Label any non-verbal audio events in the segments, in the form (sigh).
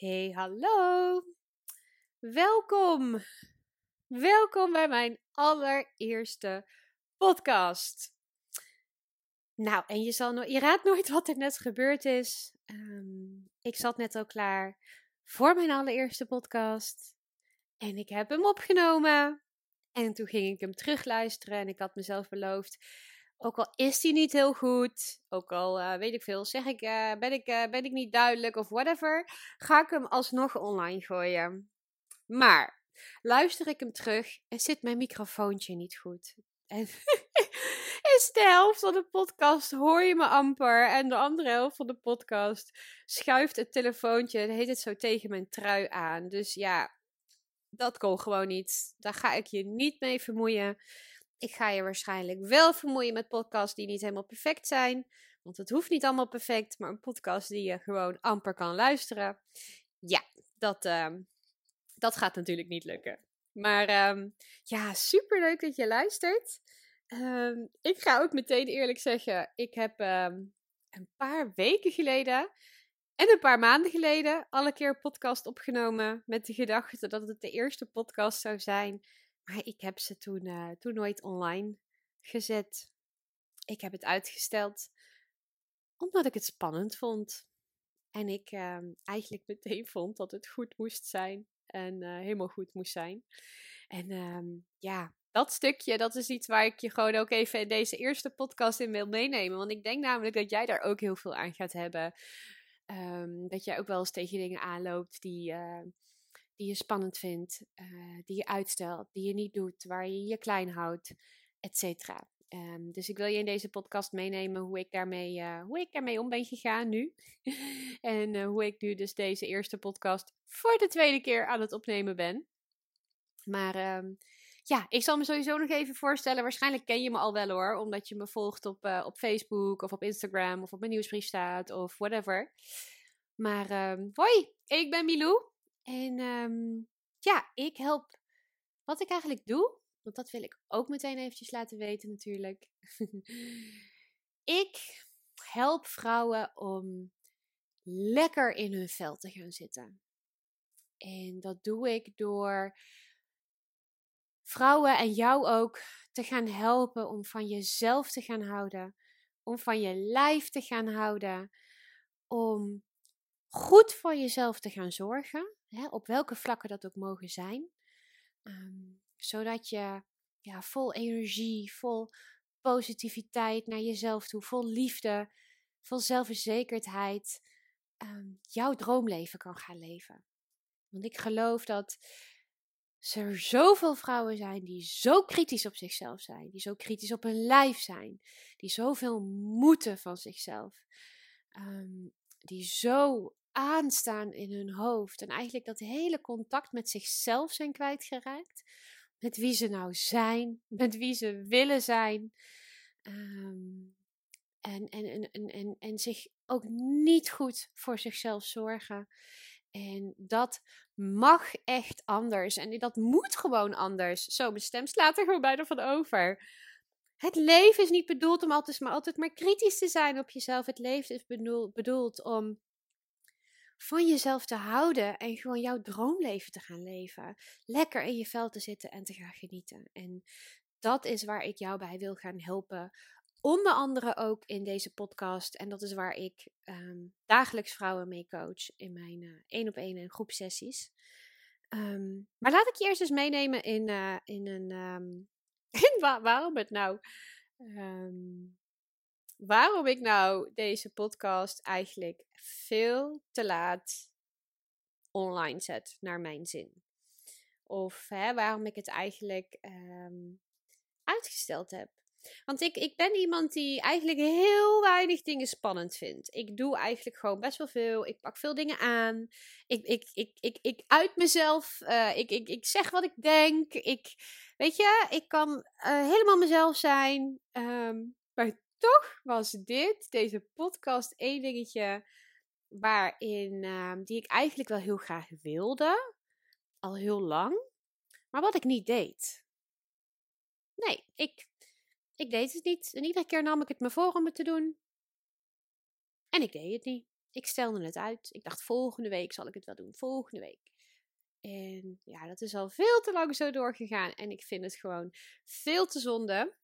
Hey, hallo. Welkom. Welkom bij mijn allereerste podcast. Nou, en je, zal no je raadt nooit wat er net gebeurd is. Ehm, ik zat net al klaar voor mijn allereerste podcast. En ik heb hem opgenomen. En toen ging ik hem terugluisteren en ik had mezelf beloofd ook al is die niet heel goed, ook al uh, weet ik veel, zeg ik, uh, ben, ik, uh, ben ik niet duidelijk of whatever, ga ik hem alsnog online gooien. Maar luister ik hem terug en zit mijn microfoontje niet goed. En (laughs) is de helft van de podcast hoor je me amper. En de andere helft van de podcast schuift het telefoontje en heet het zo tegen mijn trui aan. Dus ja, dat kon gewoon niet. Daar ga ik je niet mee vermoeien. Ik ga je waarschijnlijk wel vermoeien met podcasts die niet helemaal perfect zijn. Want het hoeft niet allemaal perfect, maar een podcast die je gewoon amper kan luisteren. Ja, dat, uh, dat gaat natuurlijk niet lukken. Maar um, ja, super leuk dat je luistert. Um, ik ga ook meteen eerlijk zeggen, ik heb een paar weken geleden en een paar maanden geleden alle keer een podcast opgenomen met de gedachte dat het de eerste podcast zou zijn maar ik heb ze toen, uh, toen nooit online gezet. Ik heb het uitgesteld omdat ik het spannend vond. En ik uh, eigenlijk meteen (laughs) vond dat het goed moest zijn. En uh, helemaal goed moest zijn. En um, ja, dat stukje, dat is iets waar ik je gewoon ook even in deze eerste podcast in wil meenemen. Want ik denk namelijk dat jij daar ook heel veel aan gaat hebben. Um, dat jij ook wel eens tegen dingen aanloopt die, uh, die je spannend vindt, uh, die je uitstelt, die je niet doet, waar je je klein houdt, et cetera. Um, dus ik wil je in deze podcast meenemen hoe ik daarmee, uh, hoe ik daarmee om ben gegaan nu. (laughs) en uh, hoe ik nu dus deze eerste podcast voor de tweede keer aan het opnemen ben. Maar um, ja, ik zal me sowieso nog even voorstellen. Waarschijnlijk ken je me al wel hoor, omdat je me volgt op, op Facebook of op Instagram of op mijn nieuwsbrief staat of whatever. Maar um, hoi, ik ben Milou. En um, ja, ik help wat ik eigenlijk doe. Want dat wil ik ook meteen eventjes laten weten natuurlijk. (laughs) ik help vrouwen om lekker in hun vel te gaan zitten. En dat doe ik door vrouwen en jou ook te gaan helpen om van jezelf te gaan houden. Om van je lijf te gaan houden. Om goed voor jezelf te gaan zorgen. Hè, op welke vlakken dat ook mogen zijn. Um, zodat je ja, vol energie, vol positiviteit naar jezelf toe, vol liefde, vol zelfverzekerdheid, um, jouw droomleven kan gaan leven. Want ik geloof dat er zoveel vrouwen zijn die zo kritisch op zichzelf zijn, die zo kritisch op hun lijf zijn, die zoveel moeten van zichzelf, um, die zo aanstaan in hun hoofd. En eigenlijk dat hele contact met zichzelf zijn kwijtgeraakt. Met wie ze nou zijn, (laughs) met wie ze willen zijn. Um, en, en, en, en, en, en zich ook niet goed voor zichzelf zorgen. En dat mag echt anders. En dat moet gewoon anders. Zo, mijn stem slaat er gewoon bijna van over. Het leven is niet bedoeld om altijd maar, altijd maar kritisch te zijn op jezelf. Het leven is bedoeld, bedoeld om van jezelf te houden en gewoon jouw droomleven te gaan leven. Lekker in je vel te zitten en te gaan genieten. En dat is waar ik jou bij wil gaan helpen. Onder andere ook in deze podcast. En dat is waar ik um, dagelijks vrouwen mee coach in mijn één op één en groepsessies. Um, maar laat ik je eerst eens meenemen in, uh, in een. Um, (laughs) in wa waarom het nou waarom ik nou deze podcast eigenlijk veel te laat online zet, naar mijn zin. Of hè, waarom ik het eigenlijk um, uitgesteld heb. Want ik, ik ben iemand die eigenlijk heel weinig dingen spannend vindt. Ik doe eigenlijk gewoon best wel veel. Ik pak veel dingen aan. Ik, ik, ik, ik, ik uit mezelf. Uh, ik, ik, ik zeg wat ik denk. Ik, weet je, ik kan uh, helemaal mezelf zijn. Um, maar toch was dit, deze podcast, één dingetje waarin, uh, die ik eigenlijk wel heel graag wilde. Al heel lang. Maar wat ik niet deed. Nee, ik, ik deed het niet. En iedere keer nam ik het me voor om het te doen. En ik deed het niet. ik stelde het uit. Ik dacht, volgende week zal ik het wel doen. Volgende week. En ja, dat is al veel te lang zo doorgegaan. En ik vind het gewoon veel te zonde.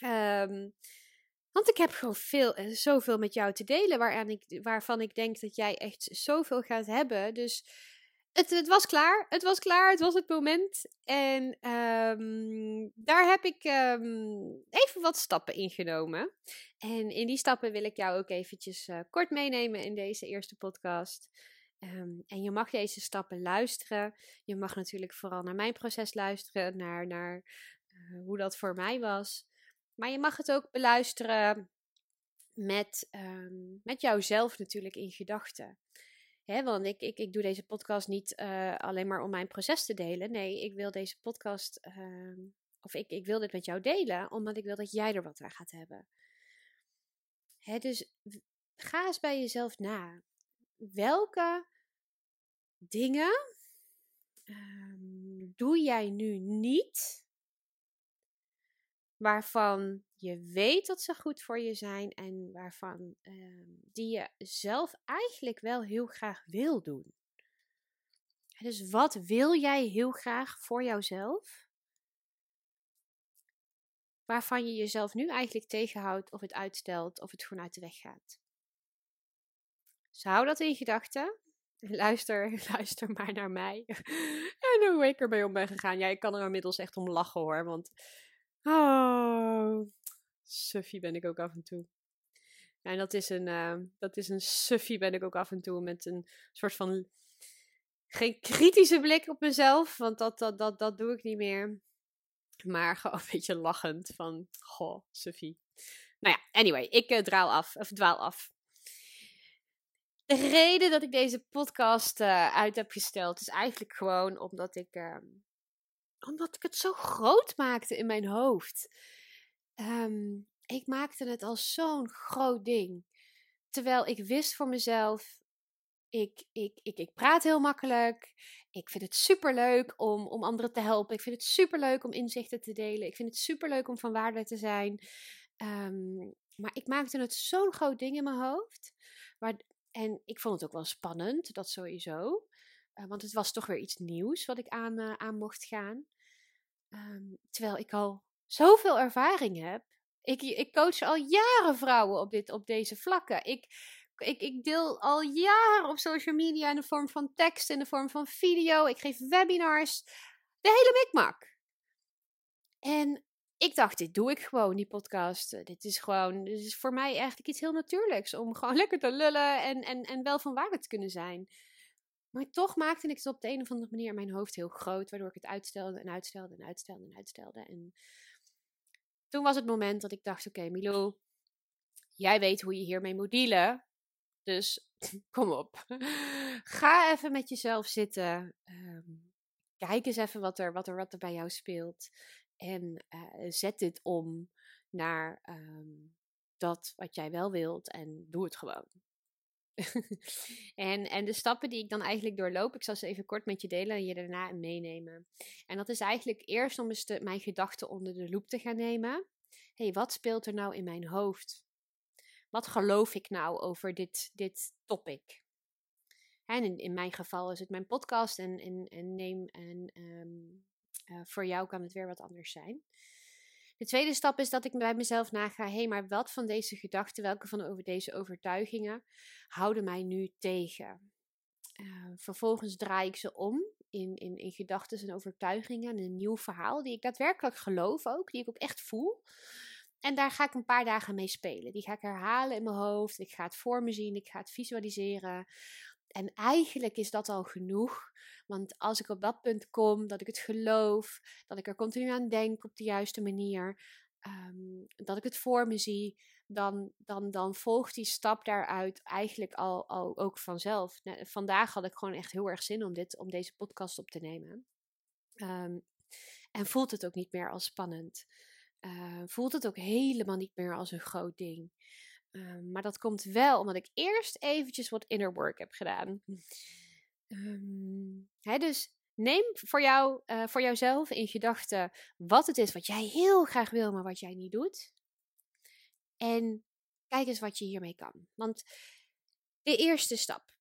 Um, want ik heb gewoon veel, eh, zoveel met jou te delen waaraan ik, waarvan ik denk dat jij echt zoveel gaat hebben. Dus het, het was klaar. Het was klaar. Het was het moment. En um, daar heb ik um, even wat stappen ingenomen. En in die stappen wil ik jou ook eventjes uh, kort meenemen in deze eerste podcast. Um, en je mag deze stappen luisteren. Je mag natuurlijk vooral naar mijn proces luisteren, naar, naar uh, hoe dat voor mij was. Maar je mag het ook beluisteren met, um, met jouzelf natuurlijk in gedachten. want ik, ik, ik doe deze podcast niet uh, alleen maar om mijn proces te delen. Nee, ik wil deze podcast, uh, of ik, ik wil dit met jou delen, omdat ik wil dat jij er wat aan gaat hebben. Dus ga eens bij jezelf na. Welke dingen um, doe jij nu niet waarvan je weet dat ze goed voor je zijn en waarvan uh, die je zelf eigenlijk wel heel graag wil doen. Dus wat wil jij heel graag voor jouzelf? Waarvan je jezelf nu eigenlijk tegenhoudt of het uitstelt of het gewoon uit de weg gaat. Dus hou dat in gedachten. (laughs) Luister, (laughs) luister maar naar mij. (laughs) en hoe ik ermee om ben gegaan. Ja, ik kan er inmiddels echt om lachen hoor. Want Oh, suffie ben ik ook af en toe. en dat is een, uh, dat is een suffie ben ik ook af en toe met een soort van geen kritische blik op mezelf, want dat, dat, dat, dat doe ik niet meer. Maar gewoon een beetje lachend van, goh, suffie. Nou ja, anyway, ik uh, draal af, of dwaal af. De reden dat ik deze podcast uh, uit heb gesteld is eigenlijk gewoon omdat ik uh, omdat ik het zo groot maakte in mijn hoofd. Um, ik maakte het als zo'n groot ding. Terwijl ik wist voor mezelf, ik, ik, ik, ik praat heel makkelijk. Ik vind het superleuk om, om anderen te helpen. Ik vind het superleuk om inzichten te delen. Ik vind het superleuk om van waarde te zijn. Um, maar ik maakte het zo'n groot ding in mijn hoofd. En ik vond het ook wel spannend, dat sowieso. Uh, want het was toch weer iets nieuws wat ik aan, uh, aan mocht gaan. Um, terwijl ik al zoveel ervaring heb. Ik, ik coach al jaren vrouwen op, dit, op deze vlakken. Ik, ik, ik deel al jaren op social media in de vorm van tekst, in de vorm van video. Ik geef webinars. De hele mikmak. En ik dacht, dit doe ik gewoon, die podcast. Dit is gewoon, dit is voor mij eigenlijk iets heel natuurlijks. Om gewoon (laughs) lekker te lullen en, en, en wel van waarde te kunnen zijn. Maar toch maakte ik het op de een of andere manier in mijn hoofd heel groot, waardoor ik het uitstelde en uitstelde en uitstelde en uitstelde. En toen was het moment dat ik dacht: Oké, okay, Milo, jij weet hoe je hiermee moet dealen. Dus (laughs) kom op. Ga even met jezelf zitten. Um, kijk eens even wat er, wat, er, wat er bij jou speelt. En uh, zet dit om naar um, dat wat jij wel wilt. En doe het gewoon. (laughs) en, en de stappen die ik dan eigenlijk doorloop, ik zal ze even kort met je delen en je daarna meenemen. En dat is eigenlijk eerst om eens mijn gedachten onder de loep te gaan nemen. hey, wat speelt er nou in mijn hoofd? Wat geloof ik nou over dit, dit topic? En in, in mijn geval is het mijn podcast en, en, en neem en um, uh, voor jou kan het weer wat anders zijn. De tweede stap is dat ik bij mezelf naga: hé, maar wat van deze gedachten, welke van over deze overtuigingen houden mij nu tegen? Uh, vervolgens draai ik ze om in, in, in gedachten en overtuigingen, een nieuw verhaal die ik daadwerkelijk geloof ook, die ik ook echt voel. En daar ga ik een paar dagen mee spelen. Die ga ik herhalen in mijn hoofd. Ik ga het voor me zien. Ik ga het visualiseren. En eigenlijk is dat al genoeg. Want als ik op dat punt kom, dat ik het geloof, dat ik er continu aan denk op de juiste manier, um, dat ik het voor me zie, dan, dan, dan volgt die stap daaruit eigenlijk al, al ook vanzelf. Vandaag had ik gewoon echt heel erg zin om, dit, om deze podcast op te nemen. Um, en voelt het ook niet meer als spannend. Uh, voelt het ook helemaal niet meer als een groot ding. Um, maar dat komt wel omdat ik eerst eventjes wat inner work heb gedaan. Hè, dus neem voor, jou, uh, voor jouzelf in gedachten wat het is wat jij heel graag wil, maar wat jij niet doet. En kijk eens wat je hiermee kan. Want De eerste stap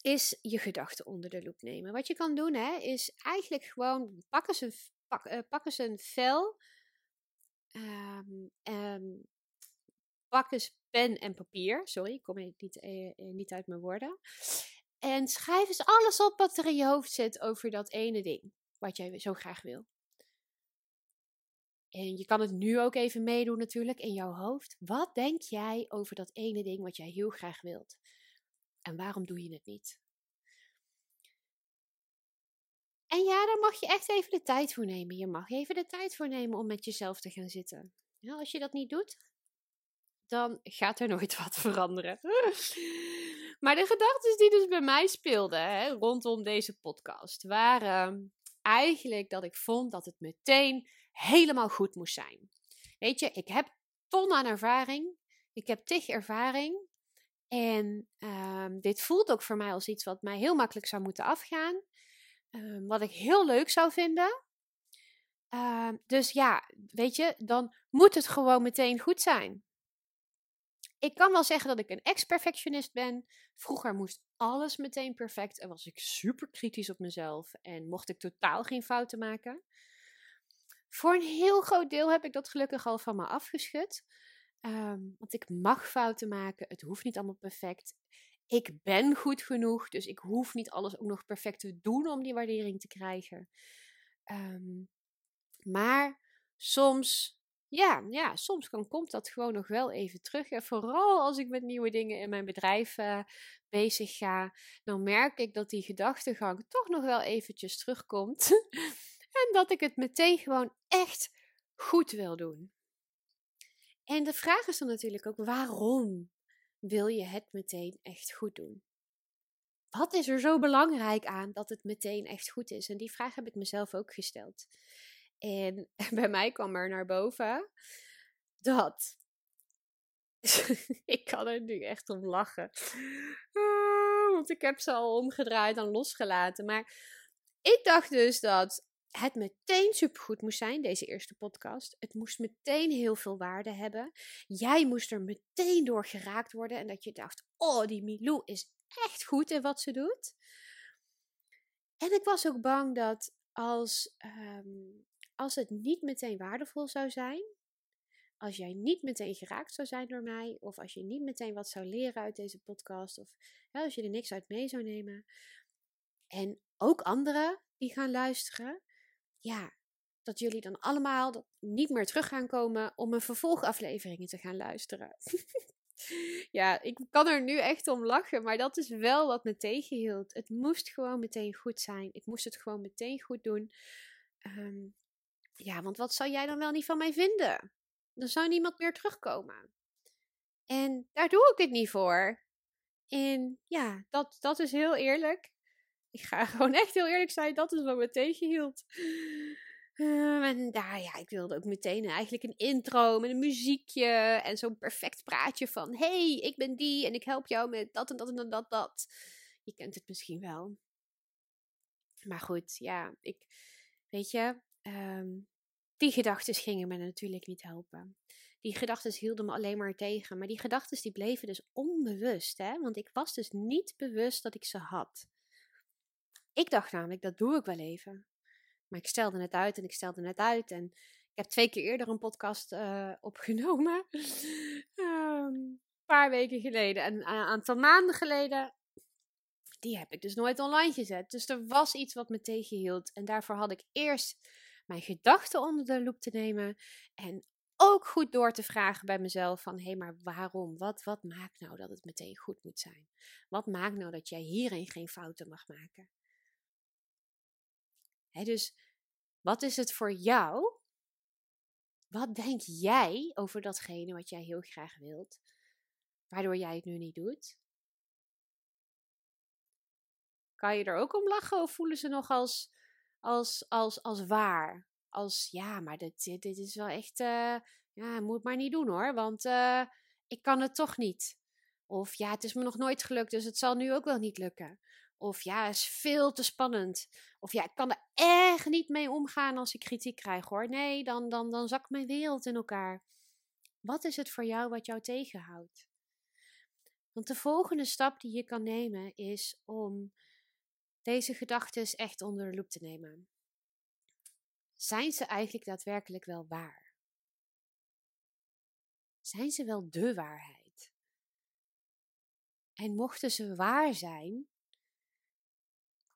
is je gedachten onder de loep nemen. Wat je kan doen, hè, is eigenlijk gewoon pak eens een, pak, eens een vel. Um, pak eens pen en papier. Sorry, ik kom niet, uh, niet uit mijn woorden. En schrijf eens alles op wat er in je hoofd zit over dat ene ding. Wat jij zo graag wil. En je kan het nu ook even meedoen natuurlijk in jouw hoofd. Wat denk jij over dat ene ding wat jij heel graag wilt? En waarom doe je het niet? En ja, daar mag je echt even de tijd voor nemen. Je mag even de tijd voor nemen om met jezelf te gaan zitten. Als je dat niet doet, dan gaat er nooit (laughs) wat veranderen. maar de gedachten die dus bij mij speelden hè, rondom deze podcast waren eigenlijk dat ik vond dat het meteen helemaal goed moest zijn. Weet je, ik heb ton aan ervaring. Ik heb tig ervaring. En um, dit voelt ook voor mij als iets wat mij heel makkelijk zou moeten afgaan. Um, wat ik heel leuk zou vinden. Um, dus ja, weet je, dan moet het gewoon meteen goed zijn. Ik kan wel zeggen dat ik een ex-perfectionist ben. Vroeger moest alles meteen perfect en was ik super kritisch op mezelf en mocht ik totaal geen fouten maken. Voor een heel groot deel heb ik dat gelukkig al van me afgeschud. Um, want ik mag fouten maken. Het hoeft niet allemaal perfect. Ik ben goed genoeg. Dus ik hoef niet alles ook nog perfect te doen om die waardering te krijgen. Um, maar soms, ja, ja, soms kan, komt dat gewoon nog wel even terug. En vooral als ik met nieuwe dingen in mijn bedrijf uh, bezig ga, dan merk ik dat die gedachtegang toch nog wel eventjes terugkomt. (laughs) en dat ik het meteen gewoon echt goed wil doen. En de vraag is dan natuurlijk ook: waarom wil je het meteen echt goed doen? Wat is er zo belangrijk aan dat het meteen echt goed is? En die vraag heb ik mezelf ook gesteld. En (laughs) bij mij kwam er naar boven dat. (laughs) ik kan er nu echt om lachen. Oh, want ik heb ze al omgedraaid en losgelaten. Maar ik dacht dus dat het meteen supergoed moest zijn, deze eerste podcast. Het moest meteen heel veel waarde hebben. Jij moest er meteen door geraakt worden. En dat je dacht, oh, die Milou is echt goed in wat ze doet. En ik was ook bang dat als, um, als het niet meteen waardevol zou zijn, als jij niet meteen geraakt zou zijn door mij, of als je niet meteen wat zou leren uit deze podcast, of ja, als je er niks uit mee zou nemen, en ook anderen die gaan luisteren, ja, dat jullie dan allemaal niet meer terug gaan komen om een vervolgafleveringen te gaan luisteren. (laughs) ja, ik kan er nu echt om lachen, maar dat is wel wat me tegenhield. Het moest gewoon meteen goed zijn. Ik moest het gewoon meteen goed doen. Um, ja, want wat zou jij dan wel niet van mij vinden? Dan zou niemand meer terugkomen. En daar doe ik het niet voor. En ja, dat, dat is heel eerlijk. Ik ga (laughs) gewoon echt heel eerlijk zijn, dat is wat me tegenhield. Um, en daar, ja, ik wilde ook meteen eigenlijk een intro met een muziekje en zo'n perfect praatje van: hey, ik ben die en ik help jou met dat en dat en dat, dat. Je kent het misschien wel. Maar goed, ja, ik, weet je, um, die gedachten gingen me natuurlijk niet helpen. Die gedachten hielden me alleen maar tegen. Maar die gedachten die bleven dus onbewust, hè? want ik was dus niet bewust dat ik ze had. Ik dacht namelijk, dat doe ik wel even. Maar ik stelde het uit en ik stelde het uit. En ik heb twee keer eerder een podcast uh, opgenomen. (laughs) Ehm, een paar weken geleden. En een aantal maanden geleden. Die heb ik dus nooit online gezet. Dus er was iets wat me tegenhield. En daarvoor had ik eerst mijn gedachten onder de loep te nemen. En ook goed door te vragen bij mezelf van, hé, hey, maar waarom? Wat, wat maakt nou dat het meteen goed moet zijn? Wat maakt nou dat jij hierin geen fouten mag maken? dus wat is het voor jou? Wat denk jij over datgene wat jij heel graag wilt, waardoor jij het nu niet doet? Kan je er ook om lachen of voelen ze nog als, als, als, als waar? Als ja, maar dit, dit is wel echt, uh, ja, moet maar niet doen hoor, want uh, ik kan het toch niet. Of ja, het is me nog nooit gelukt, dus het zal nu ook wel niet lukken. Of ja, het is veel te spannend. Of ja, ik kan er echt niet mee omgaan als ik kritiek krijg hoor. Nee, dan, dan, dan zakt mijn wereld in elkaar. Wat is het voor jou wat jou tegenhoudt? Want de volgende stap die je kan nemen is om deze gedachten echt onder de loep te nemen. Zijn ze eigenlijk daadwerkelijk wel waar? Zijn ze wel de waarheid? En mochten ze waar zijn,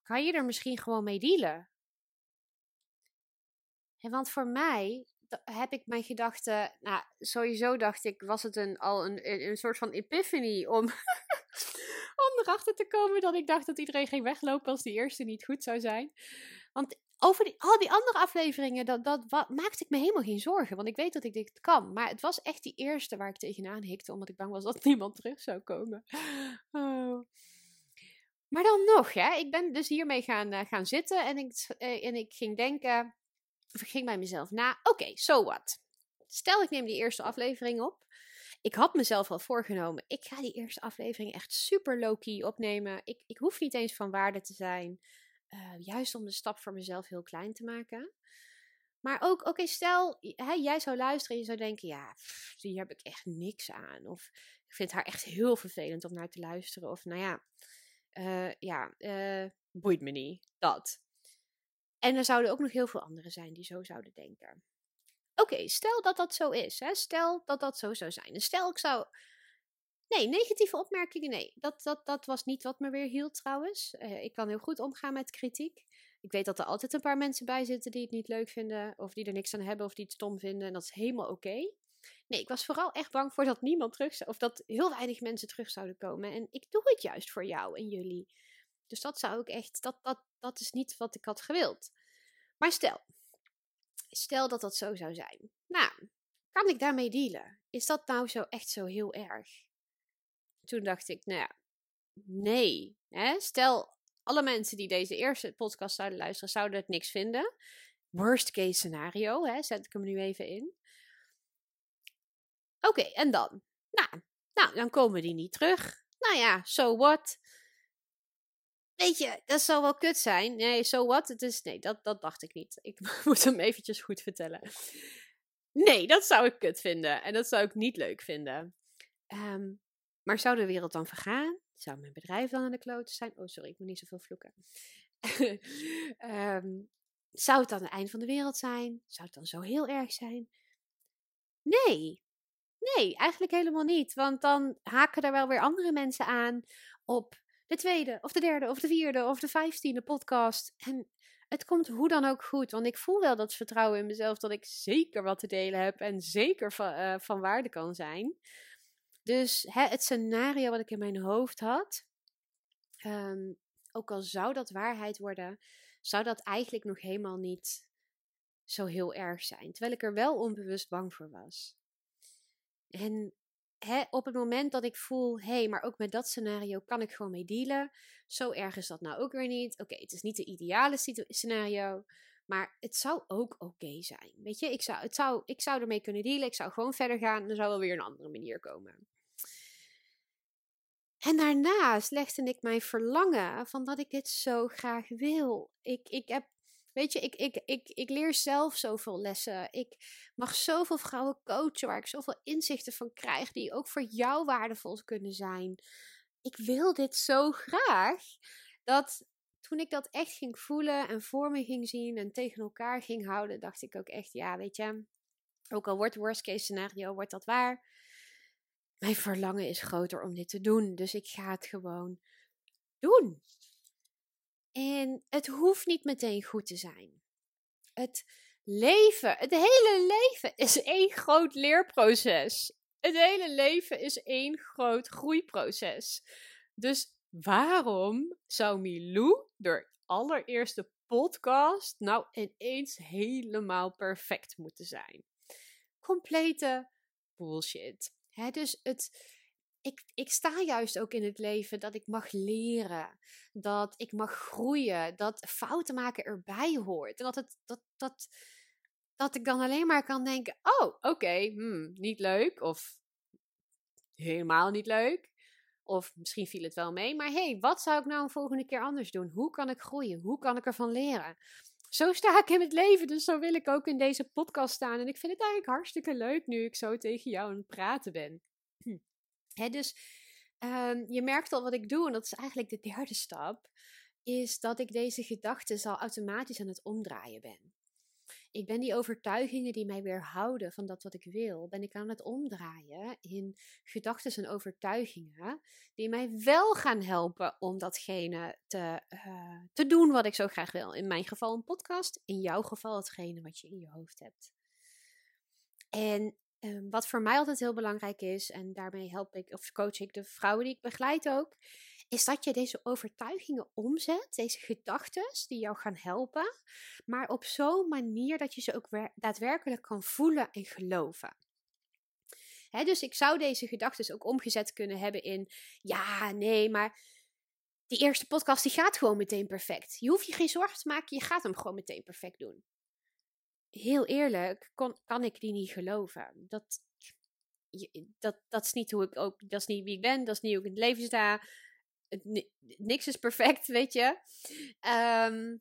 kan je er misschien gewoon mee dealen. En want voor mij heb ik mijn gedachten, nou sowieso dacht ik, was het een, al een, een soort van epiphany om, (laughs) om erachter te komen dat ik dacht dat iedereen ging weglopen als die eerste niet goed zou zijn. Want over al die andere afleveringen, dat, dat wat, maakte ik me helemaal geen zorgen. Want ik weet dat ik dit kan. Maar het was echt die eerste waar ik tegenaan hikte. Omdat ik bang was dat (laughs) niemand terug zou komen. Oh. Maar dan nog, hè, ik ben dus hiermee gaan, uh, gaan zitten. En ik, uh, en ik ging denken. Of ik ging bij mezelf na. Oké, okay, so what? Stel ik neem die eerste aflevering op. Ik had mezelf al voorgenomen. Ik ga die eerste aflevering echt super low-key opnemen. Ik, ik hoef niet eens van waarde te zijn. Uh, juist om de stap voor mezelf heel klein te maken. Maar ook, oké, stel hè, jij zou luisteren en je zou denken: ja, pff, hier heb ik echt niks aan. Of ik vind haar echt heel vervelend om naar te luisteren. Of nou ja, uh, ja, uh, boeit me niet. Dat. En er zouden ook nog heel veel anderen zijn die zo zouden denken. Oké, stel dat dat zo is. Hè? Stel dat dat zo zou zijn. En stel ik zou Nee, negatieve opmerkingen, nee. Dat, dat, dat was niet wat me weer hield trouwens. Uh, ik kan heel goed omgaan met kritiek. Ik weet dat er altijd een paar mensen bij zitten die het niet leuk vinden, of die er niks aan hebben, of die het stom vinden. En dat is helemaal oké. Nee, ik was vooral echt bang voor dat niemand terug zou, of dat heel weinig mensen terug zouden komen. En ik doe het juist voor jou en jullie. Dus dat zou ik echt, dat, dat, dat is niet wat ik had gewild. Maar stel, stel dat dat zo zou zijn. Nou, kan ik daarmee dealen? Is dat nou zo echt zo heel erg? toen dacht ik, nou ja, nee. Hè? Stel, alle mensen die deze eerste podcast zouden luisteren, zouden het niks vinden. Worst case scenario, hè? zet ik hem nu even in. Oké, en dan? Nou, nou, dan komen die niet terug. Nou ja, so what? Weet je, dat zal wel kut zijn. Nee, so what? Het is, nee, dat, dat dacht ik niet. Ik (laughs) moet hem eventjes goed vertellen. Nee, dat zou ik kut vinden. En dat zou ik niet leuk vinden. Um, maar zou de wereld dan vergaan? Zou mijn bedrijf dan aan de klote zijn? Oh, sorry, ik moet niet zoveel vloeken. um, (laughs) zou het dan het eind van de wereld zijn? Zou het dan zo heel erg zijn? Nee. Nee, eigenlijk helemaal niet. Want dan haken er wel weer andere mensen aan op de tweede, of de derde, of de vierde, of de vijftiende podcast. En het komt hoe dan ook goed. Want ik voel wel dat vertrouwen in mezelf dat ik zeker wat te delen heb en zeker van, uh, van waarde kan zijn. Dus hè, het scenario wat ik in mijn hoofd had, um, ook al zou dat waarheid worden, zou dat eigenlijk nog helemaal niet zo heel erg zijn. Terwijl ik er wel onbewust bang voor was. En op het moment dat ik voel, hé, hey, maar ook met dat scenario kan ik gewoon mee dealen. Zo erg is dat nou ook weer niet. Oké, het is niet de ideale scenario. Maar het zou ook oké zijn. Weet je, ik zou, het zou, ik zou ermee kunnen dealen. Ik zou gewoon verder gaan. En er zou wel weer een andere manier komen. En daarnaast legde ik mijn verlangen van dat ik dit zo graag wil. Ik, ik heb, weet je, ik, ik, ik, ik leer zelf zoveel lessen. Ik mag zoveel vrouwen coachen waar ik zoveel inzichten van krijg, die ook voor jou waardevol kunnen zijn. Ik wil dit zo graag dat toen ik dat echt ging voelen en voor me ging zien en tegen elkaar ging houden, dacht ik ook echt, ja, weet je, ook al wordt worst case scenario, wordt dat waar mijn verlangen is groter om dit te doen. Dus ik ga het gewoon doen. En het hoeft niet meteen goed te zijn. Het leven, het hele leven is één groot leerproces. Het hele leven is één groot groeiproces. Dus waarom zou Milou de allereerste podcast nou ineens helemaal perfect moeten zijn? Complete bullshit dus het, ik, ik sta juist ook in het leven dat ik mag leren, dat ik mag groeien, dat fouten maken erbij hoort. En dat, het, dat, dat, dat ik dan alleen maar kan denken: oh, oké, hmm, niet leuk. Of helemaal niet leuk. Of misschien viel het wel mee. Maar hey, wat zou ik nou een volgende keer anders doen? Hoe kan ik groeien? Hoe kan ik ervan leren? Zo sta ik in het leven, dus zo wil ik ook in deze podcast staan. En ik vind het eigenlijk hartstikke leuk nu ik zo tegen jou aan het praten ben. Dus Ehm, je merkt al wat ik doe, en dat is eigenlijk de derde stap, is dat ik deze gedachten al automatisch aan het omdraaien ben. Ik ben die overtuigingen die mij weerhouden van dat wat ik wil, ben ik aan het omdraaien in gedachten en overtuigingen die mij wel gaan helpen om datgene te, uh, te doen wat ik zo graag wil. In mijn geval een podcast, in jouw geval hetgene wat je in je hoofd hebt. En um, wat voor mij altijd heel belangrijk is, en daarmee help ik of coach ik de vrouwen die ik begeleid ook, is dat je deze overtuigingen omzet, deze gedachten die jou gaan helpen, maar op zo'n manier dat je ze ook daadwerkelijk kan voelen en geloven. dus ik zou deze gedachten ook omgezet kunnen hebben in, ja, nee, maar die eerste podcast die gaat gewoon meteen perfect. Je hoeft je geen zorgen te maken, je gaat hem gewoon meteen perfect doen. Heel eerlijk, kon, kan ik die niet geloven. Dat, dat, dat is niet hoe ik ook, dat is niet wie ik ben, dat is niet hoe ik in het leven sta niks is perfect, (laughs) weet je. Ehm,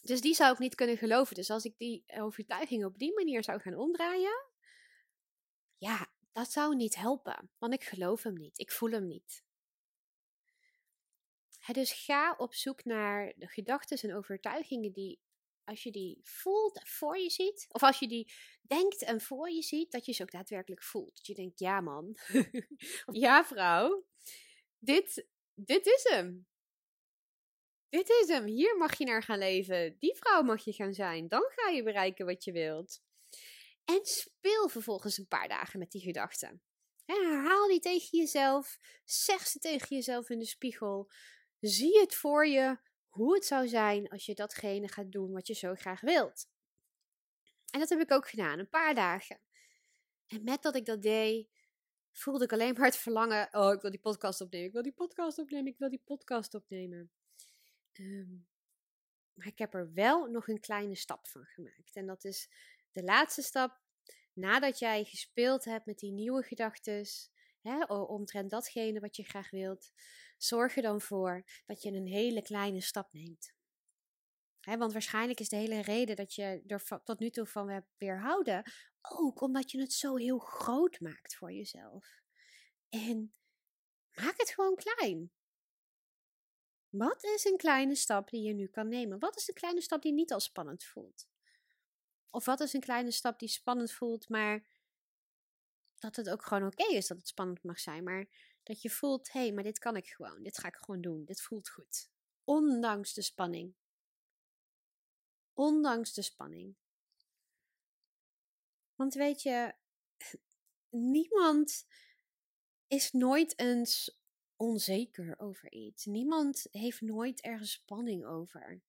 dus die zou ik niet kunnen geloven. Dus als ik die overtuiging op die manier zou gaan omdraaien, ja, dat zou niet helpen. Want ik geloof hem niet. Ik voel hem niet. dus ga op zoek naar de gedachten en overtuigingen die, als je die voelt voor je ziet, of als je die denkt en voor je ziet, dat je ze ook daadwerkelijk voelt. Dat je denkt, ja man, (laughs) ja vrouw, dit, dit is hem. Dit is hem. Hier mag je naar gaan leven. Die vrouw mag je gaan zijn. Dan ga je bereiken wat je wilt. En speel vervolgens een paar dagen met die gedachten. herhaal die tegen jezelf. Zeg ze tegen jezelf in de spiegel. Zie het voor je hoe het zou zijn als je datgene gaat doen wat je zo graag wilt. En dat heb ik ook gedaan, een paar dagen. En met dat ik dat deed, voelde ik alleen maar het verlangen. Oh, ik wil die podcast opnemen. Ik wil die podcast opnemen. Ik wil die podcast opnemen. Ehm, maar ik heb er wel nog een kleine stap van gemaakt. En dat is de laatste stap. Nadat jij gespeeld hebt met die nieuwe gedachten, omtrent datgene wat je graag wilt, zorg er dan voor dat je een hele kleine stap neemt. want waarschijnlijk is de hele reden dat je er tot nu toe van hebt weerhouden ook omdat je het zo heel groot maakt voor jezelf. En maak het gewoon klein. Wat is een kleine stap die je nu kan nemen? Wat is een kleine stap die niet al spannend voelt? Of wat is een kleine stap die spannend voelt, maar dat het ook gewoon oké is dat het spannend mag zijn, maar dat je voelt, hé, hey, maar dit kan ik gewoon, dit ga ik gewoon doen, dit voelt goed. Ondanks de spanning. Ondanks de spanning. Want weet je, (laughs) niemand is nooit eens onzeker over iets. Niemand heeft nooit ergens spanning over.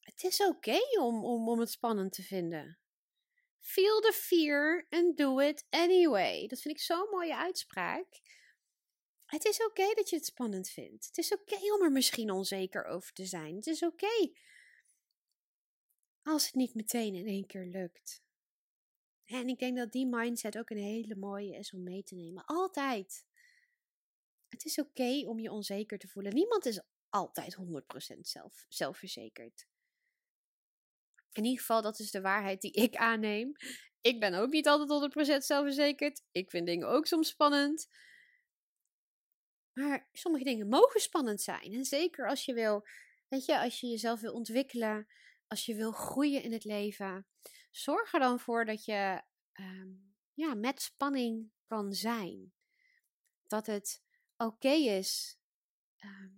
Het is oké om, om, om het spannend te vinden. Feel the fear and do it anyway. Dat vind ik zo'n mooie uitspraak. Het is oké dat je het spannend vindt. Het is oké om er misschien onzeker over te zijn. Het is oké als het niet meteen in één keer lukt. En ik denk dat die mindset ook een hele mooie is om mee te nemen. Altijd. Het is oké om je onzeker te voelen. Niemand is altijd 100% zelf, zelfverzekerd. In ieder geval, dat is de waarheid die ik aanneem. Ik ben ook niet altijd 100% zelfverzekerd. Ik vind dingen ook soms spannend. Maar sommige dingen mogen spannend zijn. En zeker als je wil, weet je, als je jezelf wil ontwikkelen, als je wil groeien in het leven, zorg er dan voor dat je ehm, ja, met spanning kan zijn. Dat het oké is ehm,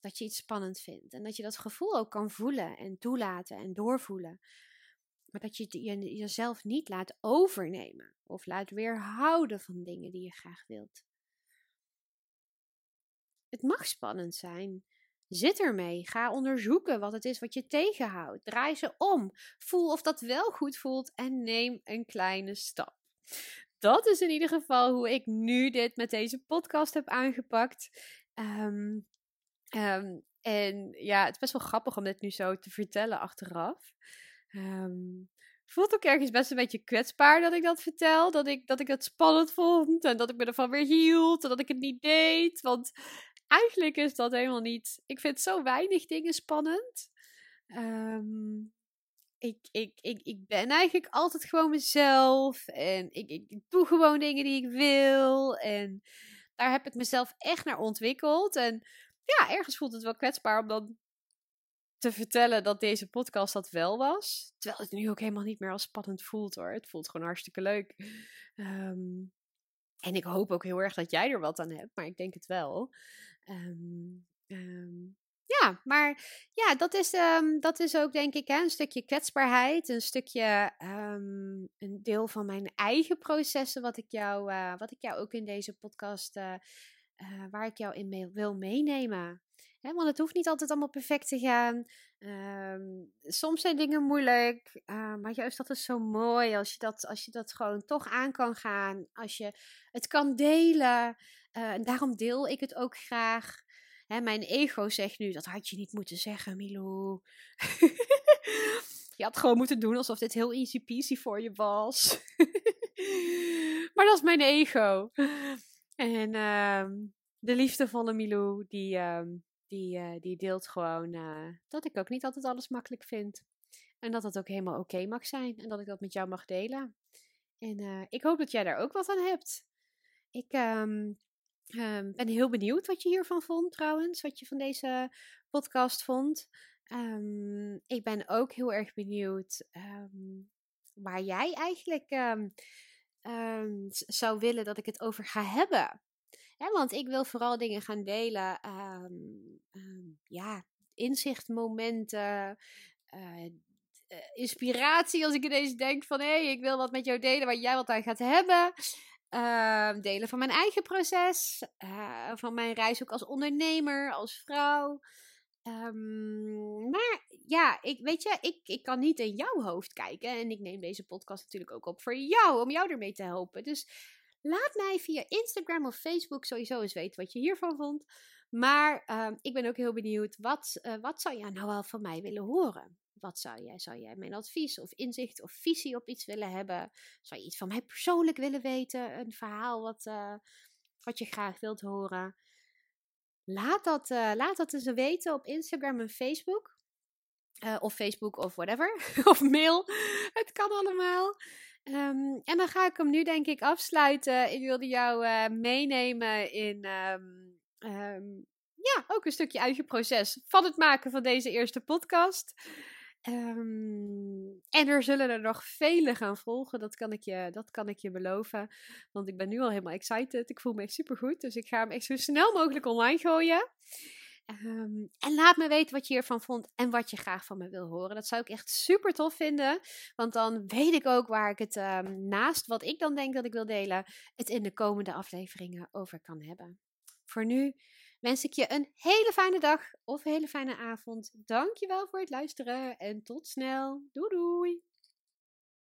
dat je iets spannend vindt. En dat je dat gevoel ook kan voelen en toelaten en doorvoelen. Maar dat je jezelf niet laat overnemen of laat weerhouden van dingen die je graag wilt. Het mag spannend zijn. Zit ermee. Ga onderzoeken wat het is wat je tegenhoudt. Draai ze om. Voel of dat wel goed voelt en neem een kleine stap. Dat is in ieder geval hoe ik nu dit met deze podcast heb aangepakt. Ehm, ehm, en ja, het is best wel grappig om dit nu zo te vertellen achteraf. Um, voelt ook ergens best een beetje kwetsbaar dat ik dat vertel. Dat ik, dat ik het spannend vond en dat ik me ervan weer hield en dat ik het niet deed. Want eigenlijk is dat helemaal niet. Ik vind zo weinig dingen spannend. Ehm, ik, ik, ik, ik ben eigenlijk altijd gewoon mezelf. En ik, ik doe gewoon dingen die ik wil. En daar heb ik mezelf echt naar ontwikkeld. En ja, ergens voelt het wel kwetsbaar om dan te vertellen dat deze podcast dat wel was. Terwijl het nu ook helemaal niet meer als spannend voelt hoor. Het voelt gewoon hartstikke leuk. Ehm, en ik hoop ook heel erg dat jij er wat aan hebt, maar ik denk het wel. Um, ja, maar ja, dat is, um, dat is ook denk ik hè, een stukje kwetsbaarheid, een stukje een deel van mijn eigen processen, wat ik jou, uh, wat ik jou ook in deze podcast, uh, uh, waar ik jou in mee, wil meenemen. Hè, want het hoeft niet altijd allemaal perfect te gaan. Soms zijn dingen moeilijk, maar juist dat is zo mooi als je dat, als je dat gewoon toch aan kan gaan, als je het kan delen. En daarom deel ik het ook graag. Hè, mijn ego zegt nu, dat had je niet moeten zeggen, Milou. (laughs) je had gewoon moeten doen alsof dit heel easy peasy voor je was. (laughs) maar dat is mijn ego. En uh, de liefdevolle Milou, die, uh, die, uh, die deelt gewoon uh, dat ik ook niet altijd alles makkelijk vind. En dat dat ook helemaal oké mag zijn. En dat ik dat met jou mag delen. En eh, ik hoop dat jij daar ook wat aan hebt. Ik um, Um, ben heel benieuwd wat je hiervan vond trouwens, wat je van deze podcast vond. Um, ik ben ook heel erg benieuwd um, waar jij eigenlijk zou willen dat ik het over ga hebben. Want ik wil vooral dingen gaan delen. ja, inzichtmomenten. Uh, inspiratie als ik ineens denk van hé, hey, ik wil wat met jou delen waar jij wat aan gaat hebben. Uh, delen van mijn eigen proces, uh, van mijn reis ook als ondernemer, als vrouw. Um, maar ja, ik, weet je, ik, ik kan niet in jouw hoofd kijken. En ik neem deze podcast natuurlijk ook op voor jou, om jou ermee te helpen. Dus laat mij via Instagram of Facebook sowieso eens weten wat je hiervan vond. Maar uh, ik ben ook heel benieuwd, wat, uh, wat zou jij nou wel van mij willen horen? Wat zou jij? Zou jij mijn advies of inzicht of visie op iets willen hebben? Zou je iets van mij persoonlijk willen weten? Een verhaal wat, uh, wat je graag wilt horen? Laat dat, uh, laat dat eens weten op Instagram en Facebook. Uh, of Facebook of whatever. (laughs) of mail. Het kan allemaal. Um, en dan ga ik hem nu denk ik afsluiten. Ik wilde jou meenemen in... Um, um, ja, ook een stukje uit je proces van het maken van deze eerste podcast. Um, en er zullen er nog vele gaan volgen, dat kan, ik je, dat kan ik je beloven. Want ik ben nu al helemaal excited. Ik voel me echt super goed. Dus ik ga hem echt zo snel mogelijk online gooien. Um, en laat me weten wat je hiervan vond en wat je graag van me wil horen. Dat zou ik echt super tof vinden. Want dan weet ik ook waar ik het um, naast wat ik dan denk dat ik wil delen, het in de komende afleveringen over kan hebben. Voor nu wens ik je een hele fijne dag of een hele fijne avond. Dankjewel voor het luisteren en tot snel. Doei doei!